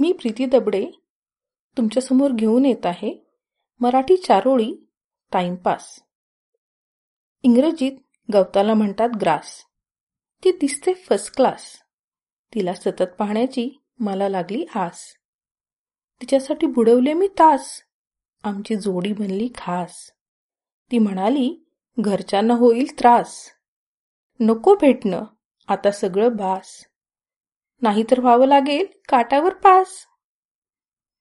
मी प्रीती दबडे तुमच्यासमोर घेऊन येत आहे मराठी चारोळी टाइमपास इंग्रजीत गवताला म्हणतात ग्रास. ती दिसते फर्स्ट क्लास तिला सतत पाहण्याची मला लागली आस. तिच्यासाठी बुडवले मी तास. आमची जोडी बनली खास. ती म्हणाली घरच्यांना होईल त्रास. नको भेटणं आता सगळं बास. नाहीतर व्हावं लागेल काटावर पास.